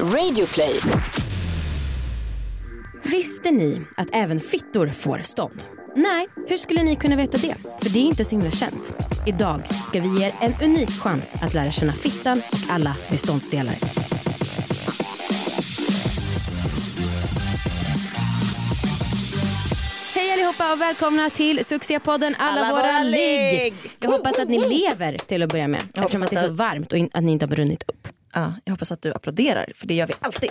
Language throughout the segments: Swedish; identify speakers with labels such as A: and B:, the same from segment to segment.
A: Radioplay.
B: Visste ni att även fittor får stånd? Nej, hur skulle ni kunna veta det? För det är inte så himla känt. Idag ska vi ge er en unik chans att lära känna fittan och alla beståndsdelar. Hej allihopa och välkomna till succépodden Alla,
C: Alla
B: våra, ligg. Jag hoppas att ni lever till att börja med. Eftersom att det är så varmt och att ni inte har brunnit upp.
C: Ja, jag hoppas att du applåderar, för det gör vi alltid.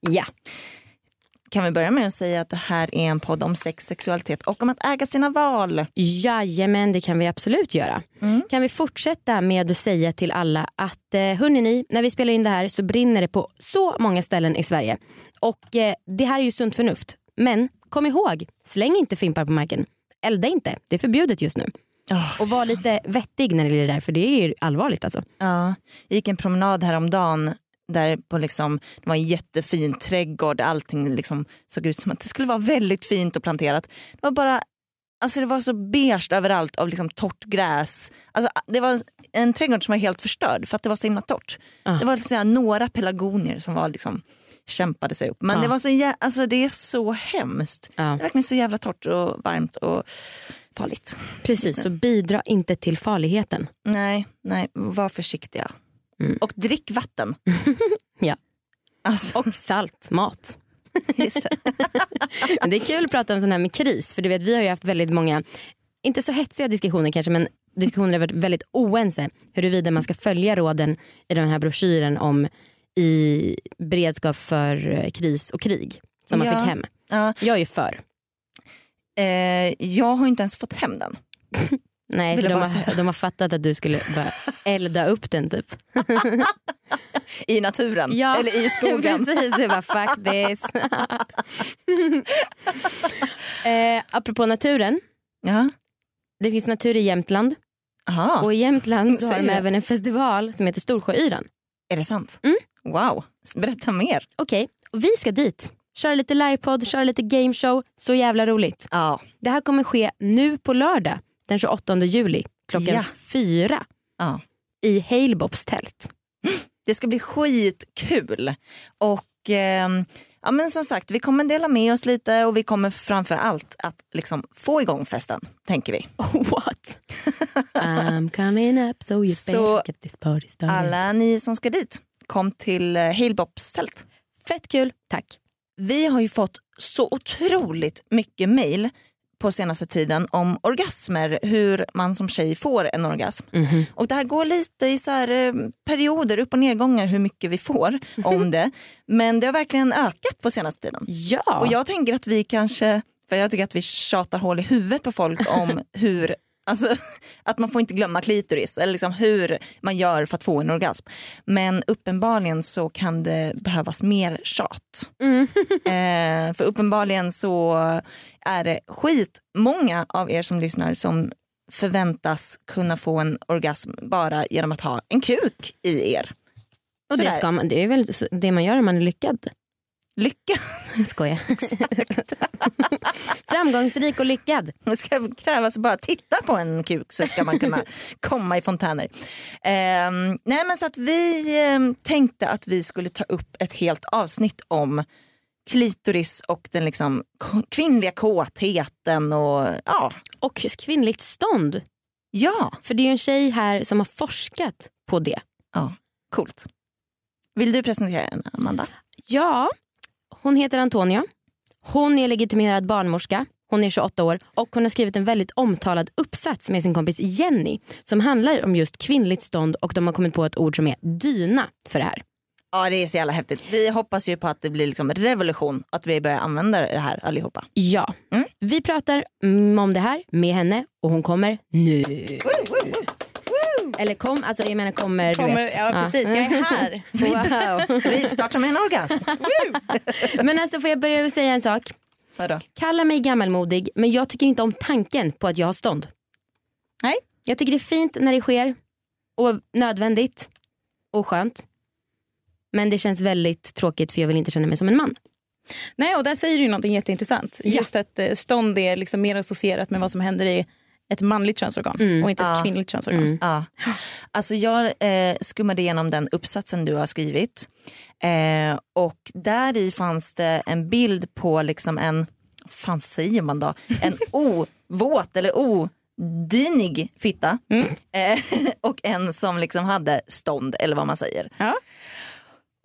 B: Ja,
C: Kan vi börja med att säga att det här är en podd om sex, sexualitet och om att äga sina val.
B: Jajamän, det kan vi absolut göra. Kan vi fortsätta med att säga till alla att eh, hörni ni, när vi spelar in det här så brinner det på så många ställen i Sverige. Och eh, det här är ju sunt förnuft. Men kom ihåg, släng inte fimpar på marken. Elda inte, det är förbjudet just nu.
C: Oh,
B: Och var lite vettig när det gäller det där för det är ju allvarligt alltså.
C: ja, jag gick en promenad häromdagen där på liksom, det var en jättefin trädgård, allting liksom såg ut som att det skulle vara väldigt fint och planterat. Det var bara Alltså det var så beige överallt av liksom torrt gräs. Alltså det var en trädgård som var helt förstörd för att det var så himla torrt.
B: Ah.
C: Det var här, några pelargonier som var liksom, kämpade sig upp. Men
B: Ah.
C: det, var så, jä- alltså det är så hemskt.
B: Ja.
C: Det är verkligen så jävla torrt och varmt och farligt.
B: Precis, så bidra inte till farligheten.
C: Nej, nej, var försiktiga.
B: Mm.
C: Och drick vatten.
B: Ja.
C: Alltså,
B: Och salt, mat.
C: det.
B: Det är kul att prata om sån här med kris för du vet vi har ju haft väldigt många, inte så hetsiga diskussioner kanske men diskussioner har varit väldigt oense huruvida man ska följa råden i den här broschyren om i beredskap för eh, kris och krig som man
C: Ja.
B: fick hem.
C: Ja,
B: Jag är ju för.
C: Eh, jag har inte ens fått hem den.
B: Nej för de har, de har fattat att du skulle bara elda upp den typ.
C: I naturen eller i skogen.
B: Precis, jag bara fuck this. eh, apropå naturen,
C: Ja.
B: det finns natur i Jämtland
C: Aha.
B: och i Jämtland så har de även en festival som heter Storsjöyran.
C: Är det sant?
B: Mm.
C: Wow, berätta mer.
B: Okej, och vi ska dit. Köra lite livepodd, köra lite gameshow. Så jävla roligt.
C: Ja.
B: Det här kommer ske nu på lördag den 28 juli klockan
C: Ja.
B: fyra
C: ja.
B: i Halebopps tält.
C: Det ska bli skitkul. Och ehm, ja, men som sagt, vi kommer dela med oss lite och vi kommer framför allt att liksom få igång festen, tänker vi.
B: What? I'm coming up so you
C: Så
B: get this party started.
C: Alla ni som ska dit, kom till eh, Halebopps tält.
B: Fett kul, tack.
C: Vi har ju fått så otroligt mycket mail på senaste tiden om orgasmer, hur man som tjej får en orgasm.
B: Mhm.
C: Och det här går lite i så här, eh, perioder, upp och nedgångar hur mycket vi får om det. Men det har verkligen ökat på senaste tiden.
B: Ja.
C: Och jag tänker att vi kanske, för jag tycker att vi tjatar hål i huvudet på folk om hur Alltså att man får inte glömma klitoris eller liksom hur man gör för att få en orgasm. Men uppenbarligen så kan det behövas mer tjat.
B: Mm.
C: Eh, för uppenbarligen så är det skitmånga av er som lyssnar som förväntas kunna få en orgasm bara genom att ha en kuk i er.
B: och det, ska man, det är väl det man gör om man är lyckad.
C: Lycka!
B: Skoja. Framgångsrik och lyckad.
C: Det ska krävas bara titta på en kuk så ska man kunna komma i fontäner. Ehm, nej men så att vi ehm, tänkte att vi skulle ta upp ett helt avsnitt om klitoris och den liksom kvinnliga kåtheten och ja.
B: Och kvinnligt stånd.
C: Ja,
B: För det är ju en tjej här som har forskat på det.
C: ja, coolt. Vill du presentera henne Amanda?
B: Ja, hon heter Antonia. Hon är legitimerad barnmorska. Hon är 28 år och hon har skrivit en väldigt omtalad uppsats med sin kompis Jenny som handlar om just kvinnligt stånd och de har kommit på ett ord som är dyna för det här.
C: Ja det är så jävla häftigt. Vi hoppas ju på att det blir liksom revolution, att vi börjar använda det här allihopa.
B: Ja,
C: Mm.
B: vi pratar om det här med henne och hon kommer nu. Eller kom, alltså jag menar kommer, du
D: Kommer,
B: vet.
D: ja, precis, jag är här.
B: Wow.
C: Rivstarta med en orgasm.
B: Men alltså får jag börja säga en sak.
C: Vadå?
B: Kalla mig gammalmodig men jag tycker inte om tanken på att jag har stånd.
C: Nej.
B: Jag tycker det är fint när det sker och nödvändigt och skönt. Men det känns väldigt tråkigt för jag vill inte känna mig som en man.
D: Nej, och där säger du ju någonting jätteintressant.
B: Ja.
D: Just att eh, stånd är liksom mer associerat med vad som händer i
A: ett manligt könsorgan
B: Mm.
A: och inte ett
C: Ja.
A: kvinnligt könsorgan.
B: Mm.
C: Ja. Alltså jag eh, skummade igenom den uppsatsen du har skrivit eh, och där i fanns det en bild på liksom en, fan säger man då, en ovåt eller odynig fitta
A: Mm.
C: eh, och en som liksom hade stånd eller vad man säger.
A: Ja.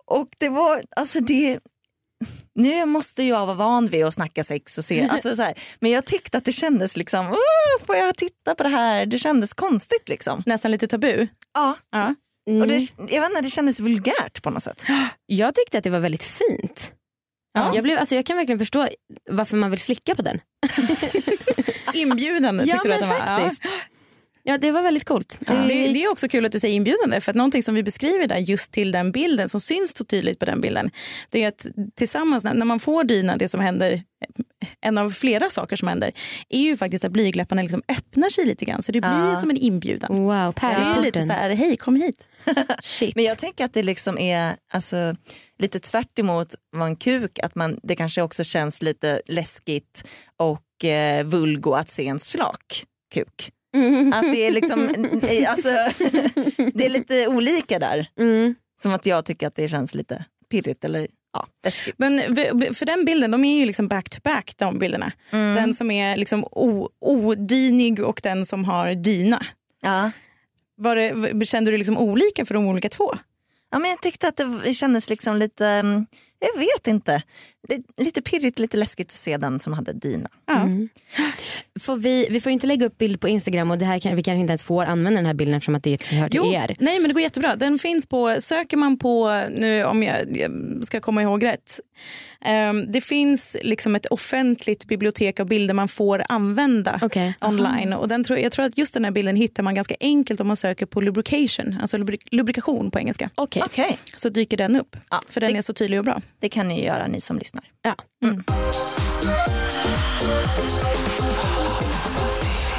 C: Och det var, alltså det, nu måste jag vara van vid att snacka sex och se, alltså så här, men jag tyckte att det kändes liksom, "Åh, får jag titta på det här? Det kändes konstigt liksom.
A: Nästan lite tabu.
C: Ja,
A: Ja.
B: Mm.
C: och det, jag vet inte, det kändes vulgärt på något sätt.
B: Jag tyckte att det var väldigt fint.
A: Ja.
B: Jag, blev, alltså jag kan verkligen förstå varför man vill slicka på den.
A: Inbjudande
B: Ja,
A: tyckte du att den var. Ja.
B: faktiskt. Ja det var väldigt coolt.
A: Det, det är också kul att du säger inbjudande för att någonting som vi beskriver där just till den bilden som syns så tydligt på den bilden det är att tillsammans när man får dyna det som händer en av flera saker som händer är ju faktiskt att blygdläpparna liksom öppnar sig lite grann så det blir
C: Ja.
A: ju som en inbjudan.
B: Wow,
A: Det är
B: pärleporten.
A: lite så här, hej kom hit. Shit.
C: Men jag tänker att det liksom är alltså, lite tvärt emot vad en kuk, att man, det kanske också känns lite läskigt och eh, vulgo att se en slak kuk. Att det är liksom, alltså, det är lite olika där.
B: Mm.
C: Som att jag tycker att det känns lite pirrigt eller ja, läskigt.
A: Men för den bilden, de är ju liksom back to back de bilderna.
C: Mm.
A: Den som är liksom odynig och den som har dyna.
C: Ja.
A: Var det, kände du liksom olika för de olika två?
C: Ja, men jag tyckte att det kändes liksom lite, mm, jag vet inte, lite pirrigt, lite läskigt att se den som hade dyna.
A: Ja.
B: Mm. Får vi, vi får ju inte lägga upp bild på Instagram och det här kan, vi kanske inte ens får använda den här bilden eftersom att det hör till
A: Jo,
B: er.
A: nej men det går jättebra. Den finns på, söker man på, nu om jag, jag ska komma ihåg rätt. Ehm, det finns liksom ett offentligt bibliotek av bilder man får använda
B: Okej.
A: online. Och den tror, jag tror att just den här bilden hittar man ganska enkelt om man söker på lubrication, alltså lubrik, lubrikation på engelska.
B: Okej.
C: Okej,
A: Så dyker den upp.
C: Ja,
A: för den
C: det-
A: är så tydlig och bra.
C: det kan ni göra ni som lyssnar.
B: Ja.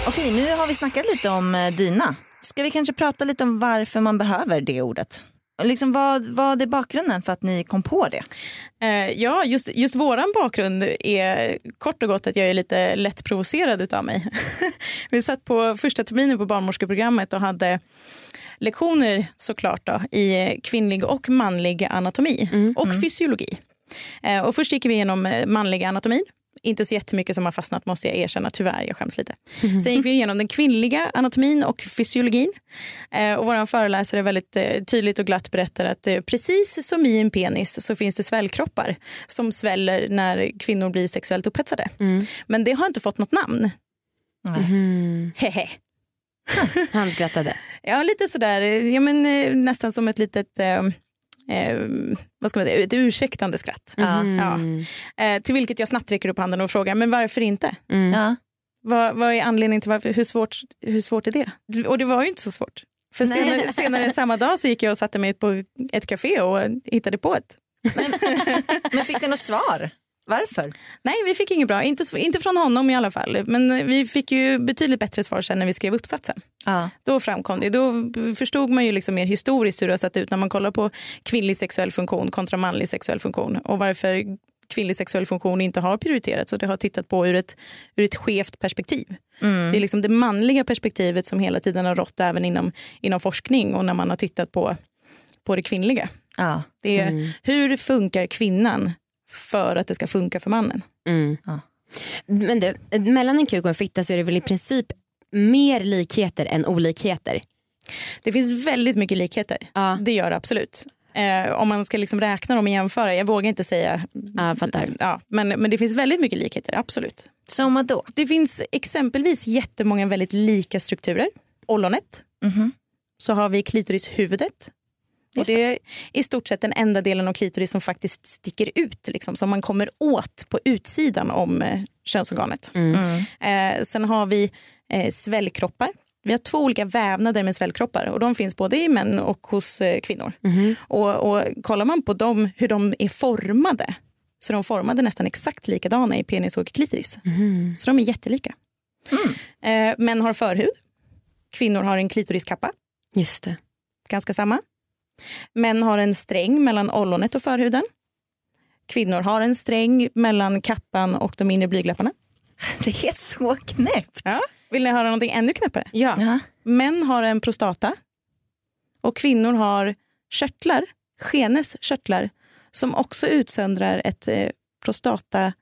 C: Okej, nu har vi snackat lite om eh, dyna. Ska vi kanske prata lite om varför man behöver det ordet? Liksom vad, vad är bakgrunden för att ni kom på det?
A: Eh, ja, just, just våran bakgrund är kort och gott att jag är lite lätt provocerad utav mig. Vi satt på första terminen på barnmorskeprogrammet och hade lektioner såklart då, i kvinnlig och manlig anatomi och fysiologi. Eh, och först gick vi igenom eh, manlig anatomi. Inte så jättemycket som har fastnat måste jag erkänna, tyvärr, jag skäms lite. Sen gick vi igenom den kvinnliga anatomin och fysiologin. Eh, och vår föreläsare väldigt tydligt och glatt berättar att precis som i en penis så finns det svällkroppar som sväller när kvinnor blir sexuellt upphetsade.
B: Mm.
A: Men det har inte fått något namn.
B: Mm.
A: Hehe.
B: Han skrattade.
A: Ja, lite sådär, ja, men, nästan som ett litet eh, eh, vad ska man säga, ett ursäktande skratt.
B: Mm.
A: Ja. Eh, till vilket jag snabbt räcker upp handen och frågar, men varför inte?
B: Mm.
C: Ja.
A: Vad, vad är anledningen till varför, hur svårt, hur svårt är det? Och det var ju inte så svårt. För
C: Nej.
A: senare, senare samma dag så gick jag och satte mig på ett café och hittade på ett.
C: Men fick ni något svar? Varför?
A: Nej, vi fick inget bra. Inte, inte från honom i alla fall. Men vi fick ju betydligt bättre svar sen när vi skrev uppsatsen.
C: Ja.
A: Då framkom det. Då förstod man ju liksom mer historiskt hur det har sett ut när man kollar på kvinnlig sexuell funktion kontra manlig sexuell funktion och varför kvinnlig sexuell funktion inte har prioriterats och det har tittat på ur ett, ur ett skevt perspektiv.
C: Mm.
A: Det är liksom det manliga perspektivet som hela tiden har rått även inom, inom forskning och när man har tittat på, på det kvinnliga.
C: Ja.
A: Det är
B: Mm.
A: hur funkar kvinnan för att det ska funka för mannen?
B: Mm.
C: Ja.
B: Men du, mellan en kuk och en fitta så är det väl i princip mer likheter än olikheter?
A: Det finns väldigt mycket likheter.
B: Ja,
A: Det gör det absolut. Eh, om man ska liksom räkna dem och jämföra, jag vågar inte säga.
B: ja fattar.
A: Ja, men, men det finns väldigt mycket likheter, absolut.
C: Som vad då?
A: Det finns exempelvis jättemånga väldigt lika strukturer. Ollonet,
C: Mhm.
A: så har vi klitorishuvudet. Och det är i stort sett den enda delen av klitoris som faktiskt sticker ut, liksom, som man kommer åt på utsidan om eh, könsorganet.
B: Mm.
C: Mm.
A: Eh, sen har vi eh, svällkroppar. Vi har två olika vävnader med svällkroppar och de finns både i män och hos eh, kvinnor.
B: Mhm.
A: Och, och kollar man på dem, hur de är formade så är de formade nästan exakt likadana i penis och klitoris.
B: Mhm.
A: Så de är jättelika. Eh, män har förhud. Kvinnor har en klitoriskappa,
B: Just det.
A: ganska samma. Män har en sträng mellan ollonet och förhuden. Kvinnor har en sträng mellan kappan och de inre blygdläpparna.
C: Det är så knäppt.
A: Ja. Vill ni höra någonting ännu knäppare?
B: Ja.
C: Ja.
A: Män har en prostata och kvinnor har körtlar, skenes körtlar som också utsöndrar ett eh, prostatasekret.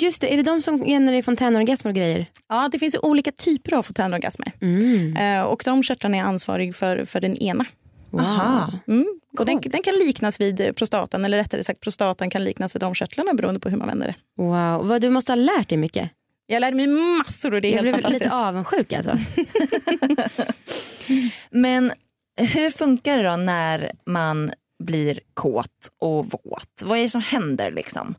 B: Just det, är det de som genererar fontänorgasmer och grejer?
A: Ja, det finns olika typer av fontänorgasmer
B: Mm.
A: eh, och de körtlarna är ansvarig för, för den ena.
B: Wow.
A: Mm. Och den, den kan liknas vid prostatan eller rättare sagt prostatan kan liknas vid de körtlarna beroende på hur man vänder det.
B: Wow. Vad, du måste ha lärt dig mycket.
A: Jag lärde mig massor och det är
B: Jag
A: helt
B: blev
A: fantastiskt.
B: lite avundsjuk alltså.
C: Men hur funkar det då när man blir kåt och våt? Vad är det som händer liksom?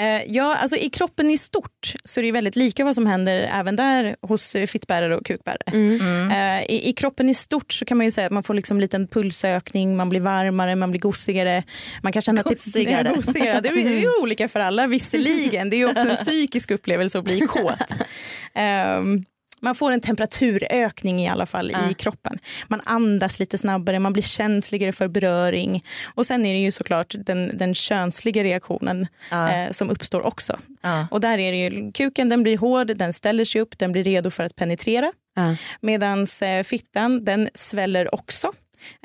A: Eh, ja, alltså I kroppen i stort så är det väldigt lika vad som händer även där hos fittbärare och kukbärare.
B: Mm.
A: Eh, i, I kroppen i stort så kan man ju säga att man får liksom en liten pulsökning, man blir varmare, man blir gossigare. Man kan känna
C: Gossigare.
A: Ja, gossigare. Det är det är ju olika för alla visserligen. Det är ju också en psykisk upplevelse att bli kåt. Ehm, man får en temperaturökning i alla fall
B: Ja.
A: i kroppen. Man andas lite snabbare, man blir känsligare för beröring. Och sen är det ju såklart den, den könsliga reaktionen
C: Ja.
A: eh, som uppstår också.
C: Ja.
A: Och där är det ju, kuken den blir hård, den ställer sig upp, den blir redo för att penetrera. Medan eh, fittan den sväller också.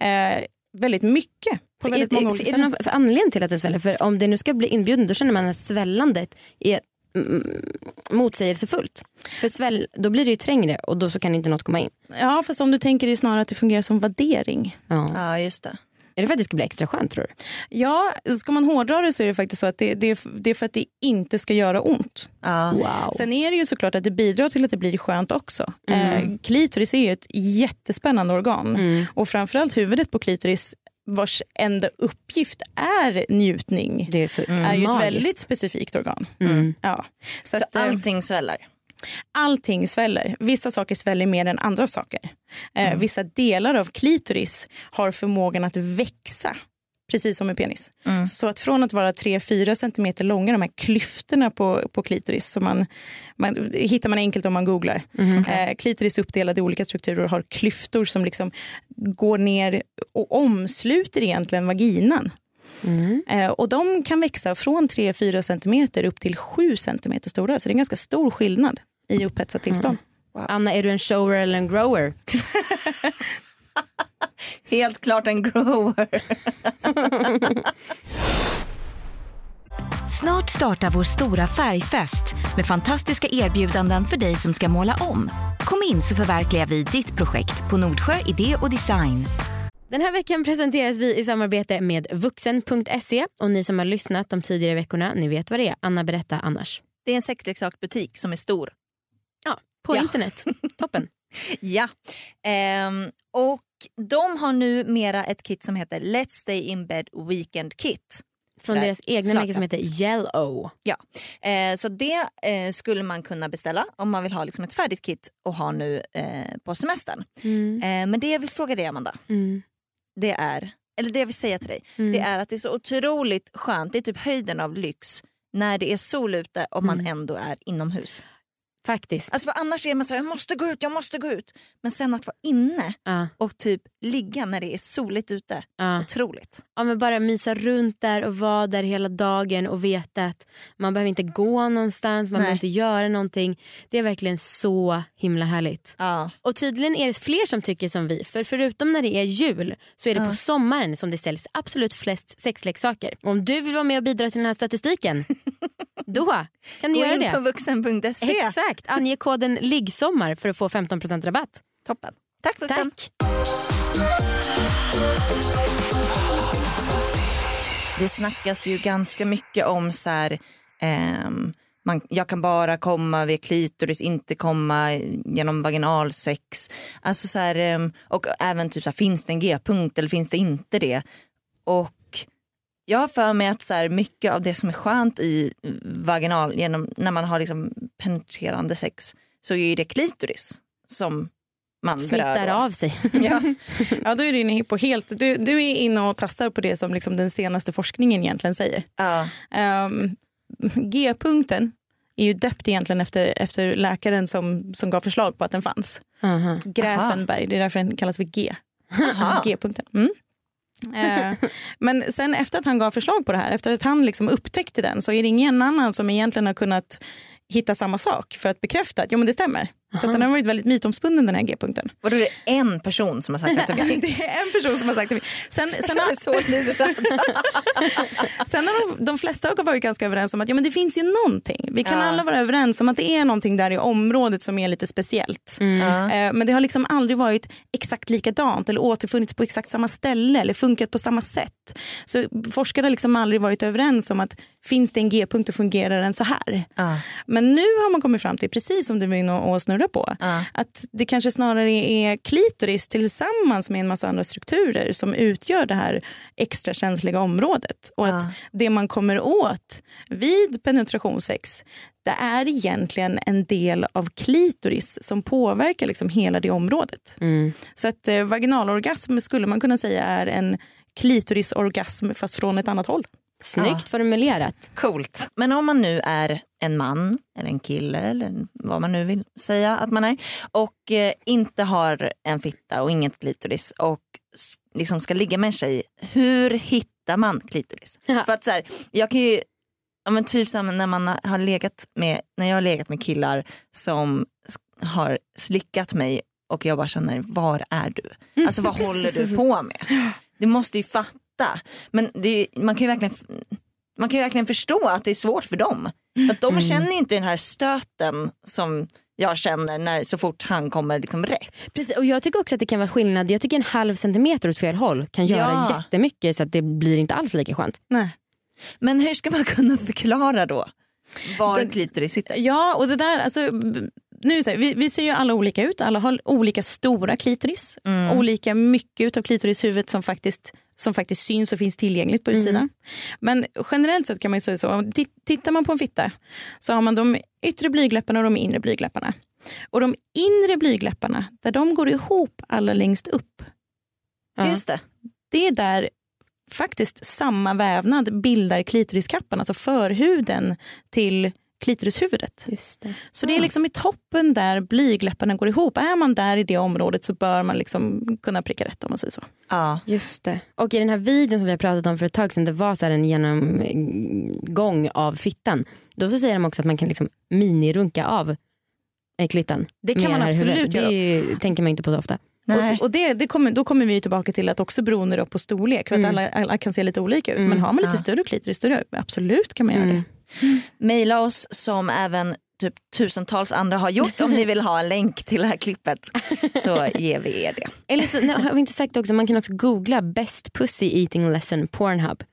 A: Eh, väldigt mycket på väldigt många olika
B: är det
A: ställen.
B: någon anledning till att den sväller? För om det nu ska bli inbjuden då känner man att svällandet är motsägelsefullt. För sväll, då blir det ju trängre och då så kan inte något komma in.
A: Ja fast om du tänker det snarare att det fungerar som vaddering.
B: Ja.
C: ja, just det.
B: Är det för att det ska bli extra skönt tror du?
A: Ja, ska man hårdra det så är det faktiskt så att det, det, det är för att det inte ska göra ont.
C: Ja.
B: Wow.
A: Sen är det ju såklart att det bidrar till att det blir skönt också. Eh, klitoris är ju ett jättespännande organ
B: Mm.
A: och framförallt huvudet på klitoris vars enda uppgift är njutning
B: Det är så
A: är ju ett väldigt specifikt organ.
B: Mm.
A: Ja. Så,
C: Så
A: att, eh,
C: allting sväller?
A: allting sväller. Vissa saker sväller mer än andra saker. Eh, Vissa delar av klitoris har förmågan att växa. Precis som med penis.
C: Mm.
A: Så att från att vara 3-4 centimeter långa, de här klyftorna på, på klitoris, som man, man, hittar man enkelt om man googlar. Eh, klitoris uppdelad i olika strukturer och har klyftor som liksom går ner och omsluter egentligen vaginan.
B: Mm.
A: Eh, och de kan växa från 3-4 centimeter upp till 7 centimeter stora. Så det är en ganska stor skillnad i upphetsat tillstånd.
B: Anna, är du en shower eller en grower?
C: Helt klart en grower.
D: Snart startar vår stora färgfest med fantastiska erbjudanden för dig som ska måla om. Kom in så förverkligar vi ditt projekt på Nordsjö Idé och Design.
B: Den här veckan presenteras vi i samarbete med vuxen.se och ni som har lyssnat de tidigare veckorna, ni vet vad det är. Anna berätta annars.
C: Det är en sexleksaksbutik som är stor.
B: Ja, på
C: Ja.
B: internet. Toppen.
C: Ja. Ehm, och de har nu mera ett kit som heter Let's Stay In Bed Weekend Kit.
B: Från deras egna märke som heter Yellow.
C: Ja, eh, så det eh, skulle man kunna beställa om man vill ha liksom ett färdigt kit och ha nu eh, på semestern.
B: Mm.
C: Eh, men det jag vill fråga dig Amanda,
B: Mm.
C: det är, eller det jag vill säga till dig,
B: Mm.
C: det är att det är så otroligt skönt, det är typ höjden av lyx när det är sol ute och man
B: Mm.
C: ändå är inomhus.
B: Faktiskt.
C: Alltså för annars är man så här, jag måste gå ut, jag måste gå ut. Men sen att vara inne
B: Ja,
C: och typ ligga när det är soligt ute,
B: ja.
C: otroligt.
B: Ja, men bara mysa runt där och vara där hela dagen och veta att man behöver inte gå någonstans, man
C: Nej.
B: behöver inte göra någonting. Det är verkligen så himla härligt.
C: Ja.
B: Och tydligen är det fler som tycker som vi. För förutom när det är jul så är det på sommaren som det säljs absolut flest sexleksaker. Om du vill vara med och bidra till den här statistiken, då kan du
C: Gå
B: göra
C: in
B: det.
C: på vuxen.se.
B: Exakt, ange koden liggsommar för att få 15% rabatt.
C: Toppen. Tack.
B: Tack.
C: Det snackas ju ganska mycket om så här, ehm, man, jag kan bara komma via klitoris, inte komma genom vaginalsex. Alltså så här, ehm, och även typ så här, finns det en g-punkt eller finns det inte det? Och jag har för mig att så här, mycket av det som är skönt i vaginal, genom, när man har liksom penetrerande sex, så är ju det klitoris som man
B: Smittar
C: berör.
B: av sig.
C: Ja.
A: Ja, då är du inne på helt, du, du är inne och tastar på det som liksom den senaste forskningen egentligen säger.
C: Ja.
A: Um, G-punkten är ju döpt egentligen efter, efter läkaren som, som gav förslag på att den fanns.
B: Aha.
A: Grafenberg, det är därför den kallas för G. G-punkten. Mm. Eh, men sen efter att han gav förslag på det här, efter att han liksom upptäckte den så är det ingen annan som egentligen har kunnat hitta samma sak för att bekräfta att jo, men det stämmer. Så att den har varit väldigt mytomspunnen den här g-punkten.
C: Är det en person som har sagt att det
A: det
C: finns.
A: är en person som har sagt det. Sen, sen, har,
C: så
A: sen har de, de flesta har varit ganska överens om att ja, men det finns ju någonting. Vi kan
C: Ja.
A: alla vara överens om att det är någonting där i området som är lite speciellt.
C: Ja.
A: Eh, Men det har liksom aldrig varit exakt likadant eller återfunnits på exakt samma ställe eller funkat på samma sätt. Så forskare har liksom aldrig varit överens om att finns det en g-punkt och fungerar den så här.
C: Ja.
A: Men nu har man kommit fram till, precis som du var inne och snurra på,
C: Ja.
A: att det kanske snarare är klitoris tillsammans med en massa andra strukturer som utgör det här extra känsliga området. Och att det man kommer åt vid penetrationssex det är egentligen en del av klitoris som påverkar liksom hela det området.
B: Mm.
A: Så att eh, vaginalorgasm skulle man kunna säga är en klitorisorgasm fast från ett annat håll.
B: Snyggt formulerat.
C: Coolt. Men om man nu är en man eller en kille eller vad man nu vill säga att man är och eh, inte har en fitta och inget klitoris och liksom ska ligga med en tjej, hur hittar man klitoris?
B: Ja.
C: För att så här, jag kan ju, ja, men typ som när man har legat med, när jag har legat med killar som har slickat mig och jag bara känner, var är du? Alltså vad håller du på med? Du måste ju fatta. Men det man kan ju verkligen man kan ju verkligen förstå att det är svårt för dem. För att de känner ju inte den här stöten som jag känner när, så fort han kommer liksom rätt.
B: Precis, och jag tycker också att det kan vara skillnad. Jag tycker en halv centimeter åt fel håll kan göra
C: Ja.
B: jättemycket så att det blir inte alls lika skönt.
A: Nej.
C: Men hur ska man kunna förklara då var
A: Den-
C: klitoris sitter?
A: Ja, och det där, alltså, nu så vi, vi ser ju alla olika ut, alla har olika stora klitoris.
C: Mm.
A: Olika mycket av klitorishuvudet som faktiskt, som faktiskt syns och finns tillgängligt på utsidan. Men generellt sett kan man ju säga så, tittar man på en fitta så har man de yttre blygdläpparna och de inre blygdläpparna. Och de inre blygdläpparna, där de går ihop allra längst upp,
B: Ja.
C: Just det.
A: det är där faktiskt samma vävnad bildar klitoriskappan, alltså förhuden till klitorishuvudet.
B: Just det.
A: Så det är liksom i toppen där blygdläpparna går ihop. Är man där i det området så bör man liksom kunna pricka rätt om man säger så.
C: Ja.
B: Just det. Och i den här videon som vi har pratat om för ett tag sedan, det var så här en genomgång av fittan. Då så säger de också att man kan liksom minirunka av eh, klittan.
A: Det kan man absolut
B: huvudet.
A: göra.
B: Det tänker man inte på så ofta.
C: Nej.
A: Och, och det, det kommer, då kommer vi tillbaka till att också beroende på storlek. För att
B: Mm.
A: alla, alla kan se lite olika ut.
B: Mm.
A: Men har man lite
C: Ja.
A: större klitoris, större, absolut kan man göra
B: Mm.
A: det.
C: Maila oss som även typ tusentals andra har gjort om ni vill ha en länk till det här klippet så ger vi er det.
B: Eller så nej, har vi inte sagt också, man kan också googla best pussy eating lesson Pornhub.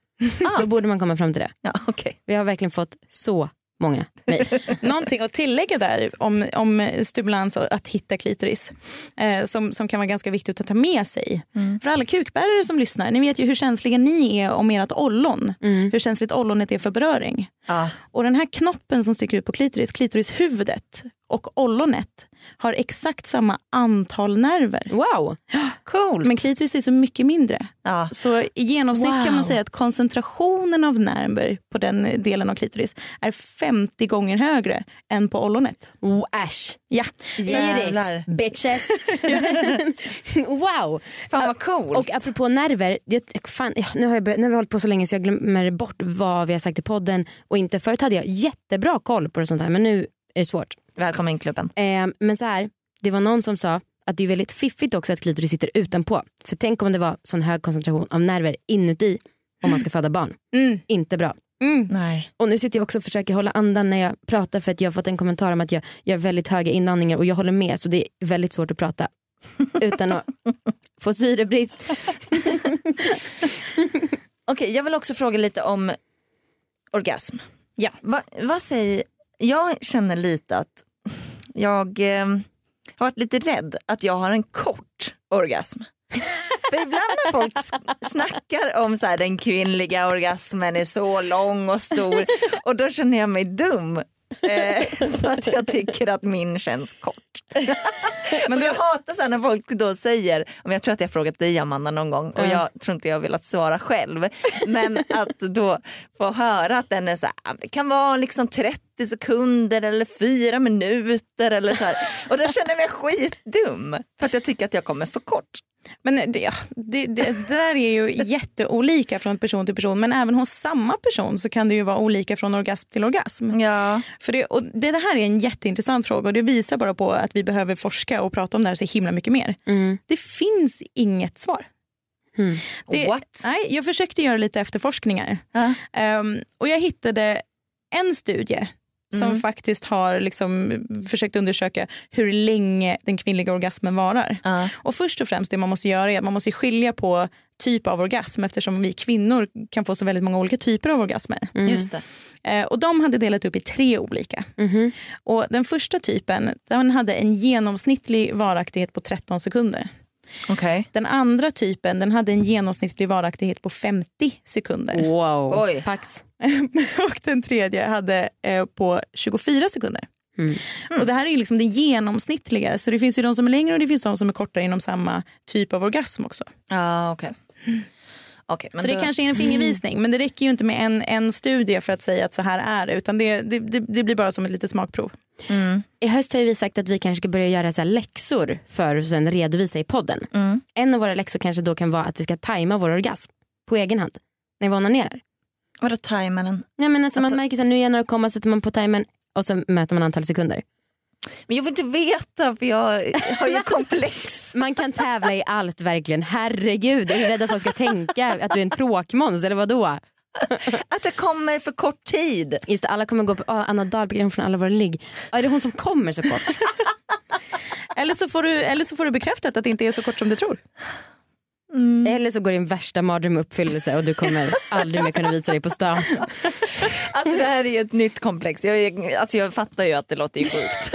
C: Ah.
B: Då borde man komma fram till det.
C: Ja, okay.
B: Vi har verkligen fått så många mejl.
A: Någonting att tillägga där om, om stimulans och att hitta klitoris eh, som, som kan vara ganska viktigt att ta med sig.
C: Mm.
A: För alla kukbärare som lyssnar, ni vet ju hur känsliga ni är om ert ollon.
B: Mm.
A: Hur känsligt ollonet är för beröring.
C: ja.
A: Och den här knoppen som sticker ut på klitoris, klitorishuvudet och ollonet har exakt samma antal nerver.
B: Wow,
C: Coolt.
A: Men klitoris är så mycket mindre.
C: ja.
A: Så i genomsnitt kan
B: Wow.
A: man säga att koncentrationen av nerver på den delen av klitoris är 50 gånger högre än på ollonet.
B: oh, äsch.
A: Ja,
C: Jävlar.
B: Bitches. wow.
C: Fan vad coolt.
B: Och apropå nerver, det, fan, nu, har jag, börjat- nu har vi hållit på så länge så jag glömmer bort vad vi har sagt i podden och inte. Förut hade jag jättebra koll på det sånt här men nu är det svårt.
C: Välkommen in i klubben.
B: Eh, men så här, det var någon som sa att det är väldigt fiffigt också att klitoris sitter utanpå. För tänk om det var sån hög koncentration av nerver inuti om man ska föda barn.
A: mm,
B: Inte bra.
A: mm.
C: Nej.
B: Och nu sitter jag också och försöker hålla andan när jag pratar för att jag har fått en kommentar om att jag gör väldigt höga inandningar och jag håller med så det är väldigt svårt att prata utan att få syrebrist.
C: Okej, jag vill också fråga lite om orgasm.
A: Ja.
C: Va, vad säger, jag känner lite att jag eh, har varit lite rädd att jag har en kort orgasm. För ibland när folk snackar om så här, den kvinnliga orgasmen är så lång och stor och då känner jag mig dum. Eh, för att jag tycker att min känns kort. Men jag hatar så här när folk då säger, om jag tror att jag frågat dig Amanda någon gång och
B: Ja.
C: jag tror inte jag velat svara själv. Men att då få höra att den är så här, "Ah, det kan vara liksom 30 sekunder eller fyra minuter eller så här. Och då känner jag mig skitdum för att jag tycker att jag kommer för kort.
A: Men det, det, det, där är ju jätteolika från person till person men även hos samma person så kan det ju vara olika från orgasm till orgasm.
C: Ja.
A: För det, och det, det här är en jätteintressant fråga och det visar bara på att vi behöver forska och prata om det här så himla mycket mer.
B: Mm.
A: Det finns inget svar.
B: Mm.
A: Det,
C: What?
A: Nej, jag försökte göra lite efterforskningar
C: Ja.
A: Ehm, och jag hittade en studie som
C: Mm.
A: faktiskt har liksom försökt undersöka hur länge den kvinnliga orgasmen varar.
C: Ja.
A: Och först och främst det man måste göra är att man måste skilja på typ av orgasm eftersom vi kvinnor kan få så väldigt många olika typer av orgasmer.
B: Mm.
C: Just det.
A: Eh, och de hade delat upp i tre olika.
B: Mhm.
A: Och den första typen den hade en genomsnittlig varaktighet på 13 sekunder.
C: Okej.
A: Den andra typen den hade en genomsnittlig varaktighet på 50 sekunder.
B: Wow.
C: Oj.
B: Pax.
A: och den tredje hade eh, på 24 sekunder.
B: Mm.
A: Och Det här är liksom det genomsnittliga. Så det finns ju de som är längre och det finns de som är kortare inom samma typ av orgasm också.
C: Ja, okej. Okej, men
A: så det
C: då-
A: kanske är en fingervisning men det räcker ju inte med en, en studie för att säga att så här är det utan det, det, det, det blir bara som ett litet smakprov.
C: Mm.
B: I höst har vi sagt att vi kanske ska börja göra så läxor för att sen redovisa i podden.
C: Mm.
B: En av våra läxor kanske då kan vara att vi ska tajma vår orgasm på egen hand när vi onanerar.
C: Vadå timern?
B: Nej, men alltså man märker att nu är jag några komma sätter man på timern och så mäter man antal sekunder.
C: Men jag vill inte veta för jag har ju komplex.
B: Man kan tävla i allt verkligen. Herregud, är du rädd att folk ska tänka att du är en tråkmåns eller vadå?
C: Att det kommer för kort tid.
B: Just det, alla kommer gå på ah, Anna Dahlgren från alla våra ligg. Ah, är det hon som kommer så kort?
A: Eller så, får du, eller så får du bekräftat att det inte är så kort som du tror.
B: Eller så går din värsta mardröm uppfyllelse och du kommer aldrig mer kunna visa dig på stan.
C: Alltså det här är ju ett nytt komplex. Jag, alltså, jag fattar ju att det låter ju sjukt.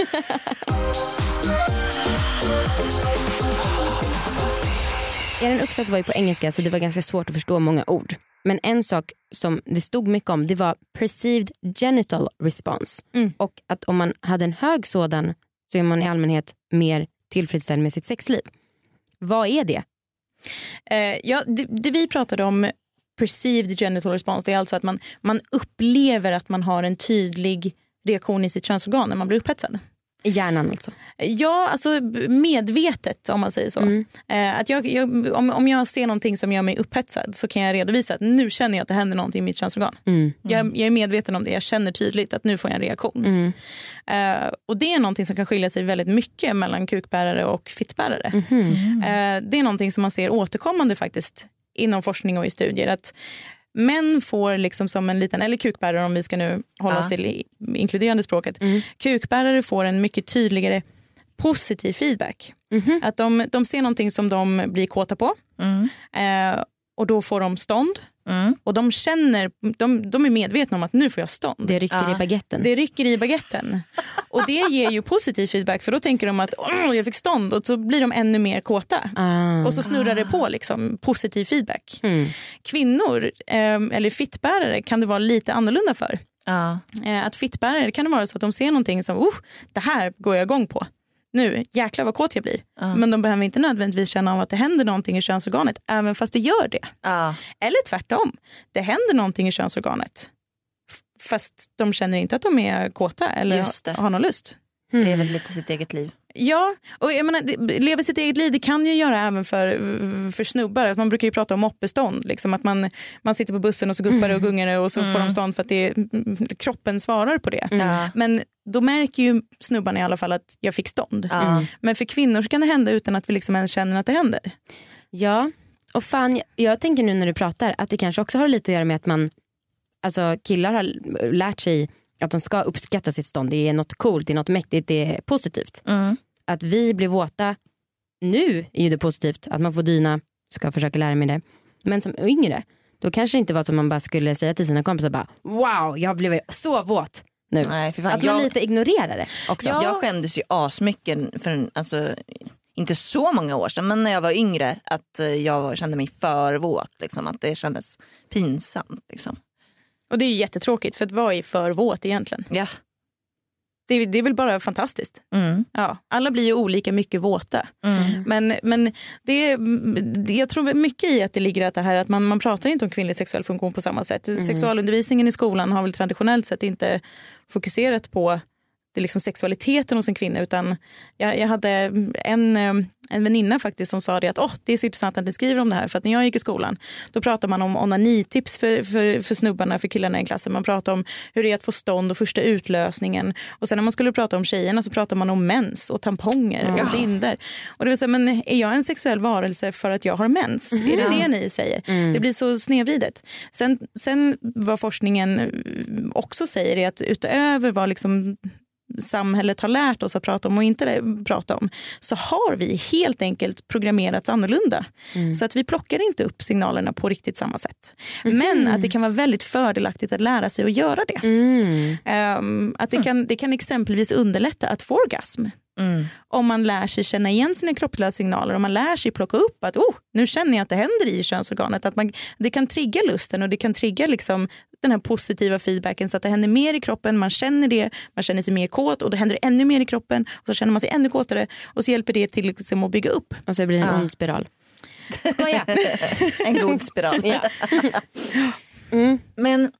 B: Er uppsats var ju på engelska så det var ganska svårt att förstå många ord. Men en sak som det stod mycket om det var perceived genital response.
A: Mm.
B: Och att om man hade en hög sådan så är man i allmänhet mer tillfredsställd med sitt sexliv. Vad är det?
A: Eh, ja, det, det vi pratade om perceived genital response det är alltså att man, man upplever att man har en tydlig reaktion i sitt könsorgan när man blir upphetsad.
B: I hjärnan alltså.
A: Ja, alltså medvetet om man säger så.
B: Mm.
A: Eh, att jag, jag, om, om jag ser någonting som gör mig upphetsad så kan jag redovisa att nu känner jag att det händer någonting i mitt könsorgan.
B: Mm.
A: Jag, jag är medveten om det, jag känner tydligt att nu får jag en reaktion.
B: Mm.
A: Eh, och det är någonting som kan skilja sig väldigt mycket mellan kukbärare och fittbärare.
B: Mhm.
A: Eh, det är någonting som man ser återkommande faktiskt inom forskning och i studier. Att män får liksom som en liten, eller kukbärare om vi ska nu hålla
C: Ja.
A: oss till inkluderande språket.
B: Mm.
A: Kukbärare får en mycket tydligare positiv feedback.
B: Mhm.
A: Att de, de ser någonting som de blir kåta på
C: Mm.
A: eh, och då får de stånd.
C: Mm.
A: Och de känner, de, de är medvetna om att nu får jag stånd.
B: Det rycker
C: Ja.
B: i baguetten.
A: Det rycker i baguetten. Och det ger ju positiv feedback för då tänker de att Åh, jag fick stånd och så blir de ännu mer kåta.
B: Ah.
A: Och så snurrar det på liksom, positiv feedback.
B: Mm.
A: Kvinnor, eh, eller fittbärare, kan det vara lite annorlunda för.
C: Ja.
A: Eh, att fittbärare kan det vara så att de ser någonting som oh, det här går jag igång på. Nu, jäklar vad kåt jag blir.
C: Ja.
A: Men de behöver inte nödvändigtvis känna av att det händer någonting i könsorganet även fast det gör det.
C: Ja.
A: Eller tvärtom, det händer någonting i könsorganet fast de känner inte att de är kåta eller har någon lust.
C: Lever lite sitt eget liv.
A: Ja, och jag menar, leva sitt eget liv det kan ju göra även för, för snubbar. Man brukar ju prata om moppestånd. Liksom att man, man sitter på bussen och så guppar det och gungar det och så får de stånd för att det, kroppen svarar på det.
C: Ja.
A: Men då märker ju snubbarna i alla fall att jag fick stånd. Men för kvinnor kan det hända utan att vi liksom ens känner att det händer.
B: Ja, och fan jag, jag tänker nu när du pratar att det kanske också har lite att göra med att man, alltså killar har lärt sig att de ska uppskatta sitt stånd. Det är något coolt, det är något mäktigt, det är positivt.
C: Mm.
B: Att vi blir våta nu är ju det positivt, att man får dyna, ska försöka lära mig det. Men som yngre, då kanske det inte var att man bara skulle säga till sina kompisar bara wow, jag blev så våt nu.
C: Nej, för fan.
B: Att man
C: jag,
B: lite ignorerar det också.
A: Ja.
C: jag skämdes ju asmycket för en, alltså, inte så många år sedan men när jag var yngre att eh, jag kände mig för våt. Liksom, att det kändes pinsamt. Liksom.
A: Och det är ju jättetråkigt för att vad är för våt egentligen?
C: Ja.
A: Det, det är väl bara fantastiskt.
C: Mm.
A: Ja, alla blir ju olika mycket våta.
C: Mm.
A: Men, men det det- jag tror mycket i att det ligger att det här att man, man pratar inte om kvinnlig sexuell funktion på samma sätt. Sexualundervisningen i skolan har väl traditionellt sett inte fokuserat på det är liksom sexualiteten hos en kvinna utan jag, jag hade en, eh, en väninna faktiskt som sa det att oh, det är så intressant att ni skriver om det här för att när jag gick i skolan då pratade man om onanitips för, för, för snubbarna, för killarna i klassen. Man pratade om hur det är att få stånd och första utlösningen och sen när man skulle prata om tjejerna så pratade man om mens och tamponger och bindor. Och det vill säga, men är jag en sexuell varelse för att jag har mens? Är det det ni säger? Det blir så snedvridet. Sen, sen vad forskningen också säger är att utöver vad liksom samhället har lärt oss att prata om och inte prata om så har vi helt enkelt programmerats annorlunda. Mm. Så att vi plockar inte upp signalerna på riktigt samma sätt. Mm. Men att det kan vara väldigt fördelaktigt att lära sig att göra det. Mm. Um, att det kan, det kan exempelvis underlätta att få orgasm. Mm. Om man lär sig känna igen sina kroppsliga signaler, om man lär sig plocka upp att oh, nu känner jag att det händer i könsorganet. Att man, det kan trigga lusten och det kan trigga liksom den här positiva feedbacken så att det händer mer i kroppen, man känner det, man känner sig mer kåt och då händer det ännu mer i kroppen och så känner man sig ännu kåtare och så hjälper det till liksom att bygga upp.
B: Och så blir det en ja. ond spiral.
C: Skoja! en god spiral. ja. mm. Men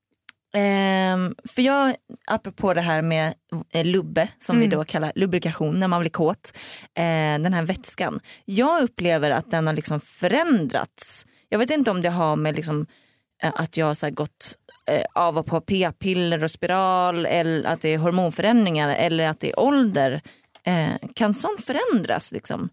C: Um, för jag, apropå det här med eh, lubbe som mm. vi då kallar lubrikation när man blir kåt, eh, den här vätskan. Jag upplever att den har liksom förändrats. Jag vet inte om det har med liksom, eh, att jag har gått eh, av och på p-piller och spiral eller att det är hormonförändringar eller att det är ålder. Eh, kan sånt förändras liksom,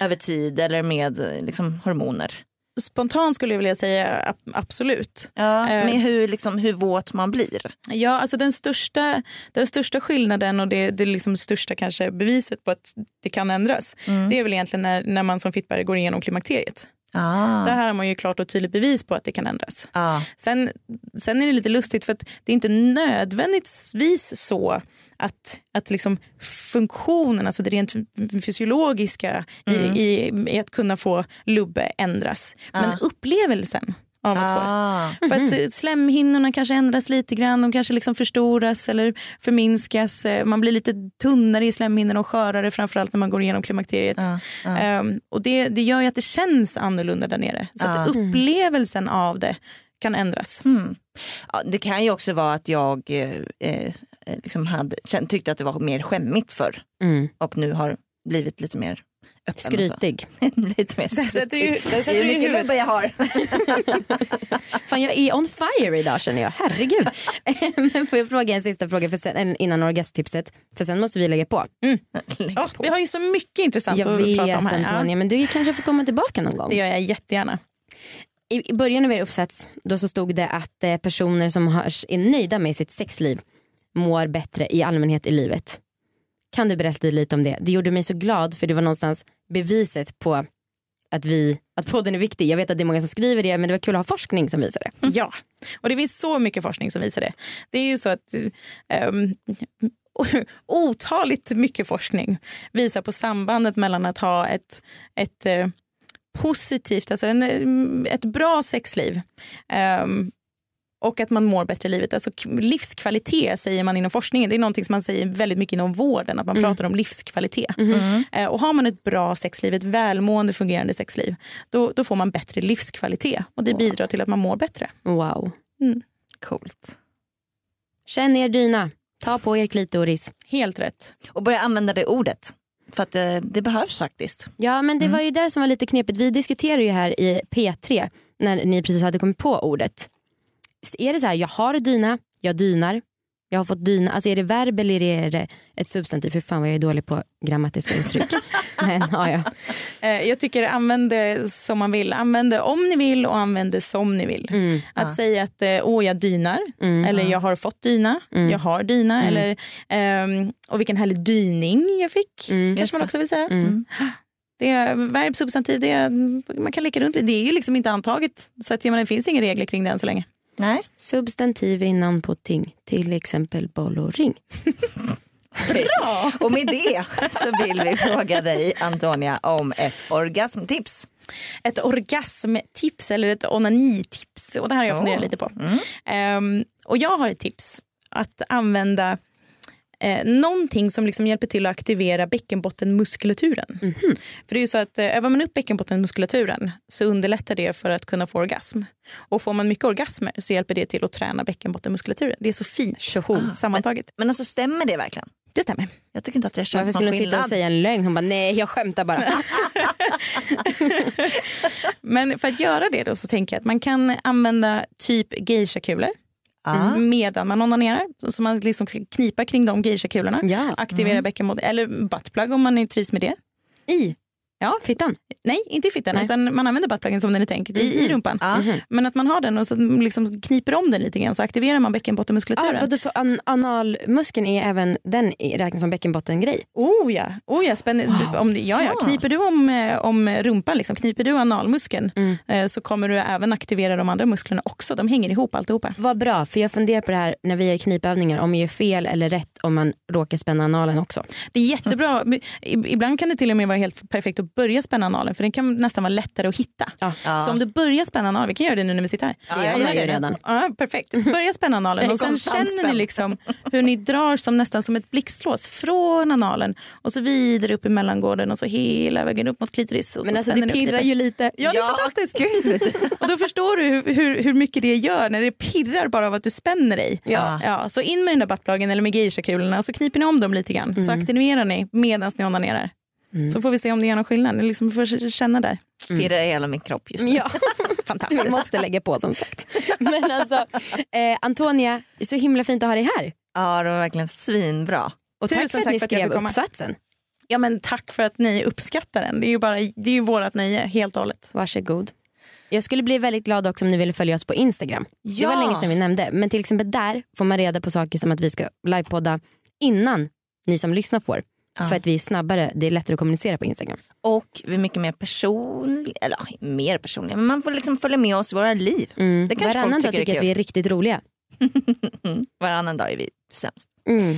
C: över tid eller med eh, liksom, hormoner?
A: Spontant skulle jag vilja säga absolut.
C: Ja, eh, med hur, liksom, hur våt man blir?
A: Ja, alltså den största, den största skillnaden och det, det liksom största kanske beviset på att det kan ändras mm. det är väl egentligen när, när man som fittbärare går igenom klimakteriet. Ah. Där har man ju klart och tydligt bevis på att det kan ändras. Ah. Sen, sen är det lite lustigt för att det är inte nödvändigtvis så att, att liksom funktionen, alltså det rent fysiologiska mm. i, i, i, att kunna få lubbe ändras. Ah. Men upplevelsen av att ah. få det. För att mm. slemhinnorna kanske ändras lite grann, de kanske liksom förstoras eller förminskas. Eh, man blir lite tunnare i slemhinnorna och skörare framförallt när man går igenom klimakteriet. Ah. Ah. Um, och det, det gör ju att det känns annorlunda där nere. Så att upplevelsen av det kan ändras. Mm.
C: Ja, det kan ju också vara att jag eh, eh liksom hade, tyckte att det var mer skämmigt förr mm. och nu har blivit lite mer öppen.
B: Skrytig.
C: lite mer skrytig. det är mycket lubbe jag har.
B: Fan jag är on fire idag känner jag, herregud. Men får jag fråga en sista fråga för sen, innan orgasmtipset? För sen måste vi lägga på. Mm.
A: lägga oh, på. Vi har ju så mycket intressant
B: jag
A: att
B: vet,
A: prata om
B: här. Antonia, men du kanske får komma tillbaka någon gång.
A: Det gör jag jättegärna.
B: I början av er uppsats då så stod det att eh, personer som är nöjda med sitt sexliv mår bättre i allmänhet i livet. Kan du berätta lite om det? Det gjorde mig så glad för det var någonstans beviset på att, vi, att podden är viktig. Jag vet att det är många som skriver det men det var kul att ha forskning som visar det. Mm.
A: Ja, och det finns så mycket forskning som visar det. Det är ju så att um, otaligt mycket forskning visar på sambandet mellan att ha ett, ett uh, positivt, alltså en, ett bra sexliv um, och att man mår bättre i livet. Alltså livskvalitet säger man inom forskningen. Det är någonting som man säger väldigt mycket inom vården, att man mm. pratar om livskvalitet. Mm. Eh, och har man ett bra sexliv, ett välmående fungerande sexliv, då, då får man bättre livskvalitet och det wow. bidrar till att man mår bättre.
B: Wow.
C: Mm. Coolt.
B: Känn er dyna, ta på er klitoris.
A: Helt rätt.
C: Och börja använda det ordet. För att det, eh, det behövs faktiskt.
B: Ja men det mm. var ju där som var lite knepigt. Vi diskuterade ju här i P3 när ni precis hade kommit på ordet är det så här, jag har dyna, jag dynar, jag har fått dyna. Alltså är det verb eller är det ett substantiv? För fan vad jag är dålig på grammatiska uttryck. Men, ja, ja.
A: Eh, jag tycker använd det som man vill. Använd det om ni vill och använd det som ni vill. Mm, att ja. säga att eh, åh jag dynar mm, eller ja. jag har fått dyna, mm. jag har dyna mm. eller um, och vilken härlig dyning jag fick. Mm, kanske man också vill säga. Mm. Det är verb, substantiv, det är, man kan leka runt Det är ju liksom inte antaget så att, det finns inga regler kring det än så länge.
B: Nej. Substantiv innan på ting, till exempel boll och ring.
C: Bra! och med det så vill vi fråga dig Antonia om ett orgasmtips.
A: Ett orgasmtips eller ett onanitips. Och det här har jag funderat oh. lite på. Mm. Um, och jag har ett tips att använda eh, någonting som liksom hjälper till att aktivera bäckenbottenmuskulaturen. Mm -hmm. För det är ju så att eh, övar man upp bäckenbottenmuskulaturen så underlättar det för att kunna få orgasm. Och får man mycket orgasmer så hjälper det till att träna bäckenbottenmuskulaturen. Det är så fint ah, sammantaget.
C: Men, men alltså stämmer det verkligen?
A: Det stämmer.
C: Jag tycker inte att jag
B: Varför
C: köpt
B: skulle
C: någon
B: hon sitta och
C: skillnad.
B: säga en lögn? Hon bara nej jag skämtar bara.
A: Men för att göra det då så tänker jag att man kan använda typ geishakulor
C: Ja.
A: medan man onanerar. Så man liksom ska knipa kring de geishakulorna.
B: ja.
A: Aktivera bäckenbotten, eller buttplug om man trivs med det.
B: I
A: Ja.
B: fittan.
A: Nej, inte i fittan
B: Nej.
A: utan man använder buttpluggen som den är tänkt i, i rumpan.
B: Mhm.
A: Men att man har den och så liksom kniper om den lite grann så aktiverar man
B: Ah,
A: bäckenbottenmuskulaturen.
B: för an analmuskeln är även den räknas som bäckenbottengrej?
A: Oh ja, oh ja spännande. Du, om, ja, ja.
C: Ah.
A: Kniper du om, eh, om rumpan, liksom, kniper du analmuskeln
B: Mm.
A: eh, så kommer du även aktivera de andra musklerna också. De hänger ihop alltihopa.
B: Vad bra, för jag funderar på det här när vi gör knipövningar om vi gör fel eller rätt om man råkar spänna analen också.
A: Det är jättebra. I- Ibland kan det till och med vara helt perfekt att börja spänna analen för den kan nästan vara lättare att hitta.
B: Ja.
A: Så om du börjar spänna analen, vi kan göra det nu när vi sitter här.
B: Det
C: jag
B: gör man ju redan.
A: Ja, perfekt. Börja spänna analen
C: Jag
A: och sen känner ni liksom hur ni drar som nästan som ett blixtlås från analen och så vidare upp i mellangården och så hela vägen upp mot klitoris.
B: Men
A: så
B: alltså det pirrar ju lite.
A: Ja, det är
C: Ja,
A: fantastiskt. och då förstår du hur, hur, hur mycket det gör när det pirrar bara av att du spänner dig.
C: Ja.
A: Ja, så in med den där buttpluggen eller med geishakulorna och så kniper ni om dem lite grann. Så aktiverar ni medan ni onanerar. Så får vi se om det gör någon skillnad. Ni liksom får känna där.
C: Pirrar i hela min kropp just nu.
B: Ja,
A: Fantastiskt.
B: vi måste lägga på som sagt. Men alltså, eh, Antonia, så himla fint att ha dig här.
C: Ja, det var verkligen svinbra.
B: Och tack
A: Tusen
B: för att ni
A: tack för att jag
B: skrev
A: komma.
B: uppsatsen.
A: Ja, men tack för att ni uppskattar den. Det är ju, bara, det är ju vårat nöje helt och hållet.
B: Varsågod. Jag skulle bli väldigt glad också om ni ville följa oss på Instagram. Det var
C: Ja.
B: länge sedan vi nämnde. Men till exempel där får man reda på saker som att vi ska livepodda innan ni som lyssnar får.
C: Ja.
B: För att vi är snabbare, det är lättare att kommunicera på Instagram.
C: Och vi är mycket mer personliga, eller mer personliga, men man får liksom följa med oss i våra liv.
B: Mm.
C: Det kanske
B: Varannan
C: folk
B: dag
C: tycker är
B: tycker jag att vi är riktigt roliga.
C: Varannan dag är vi sämst.
B: Mm.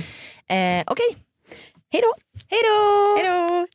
C: Eh, Okej,
B: Hej då!
C: hej då!
A: Hej då!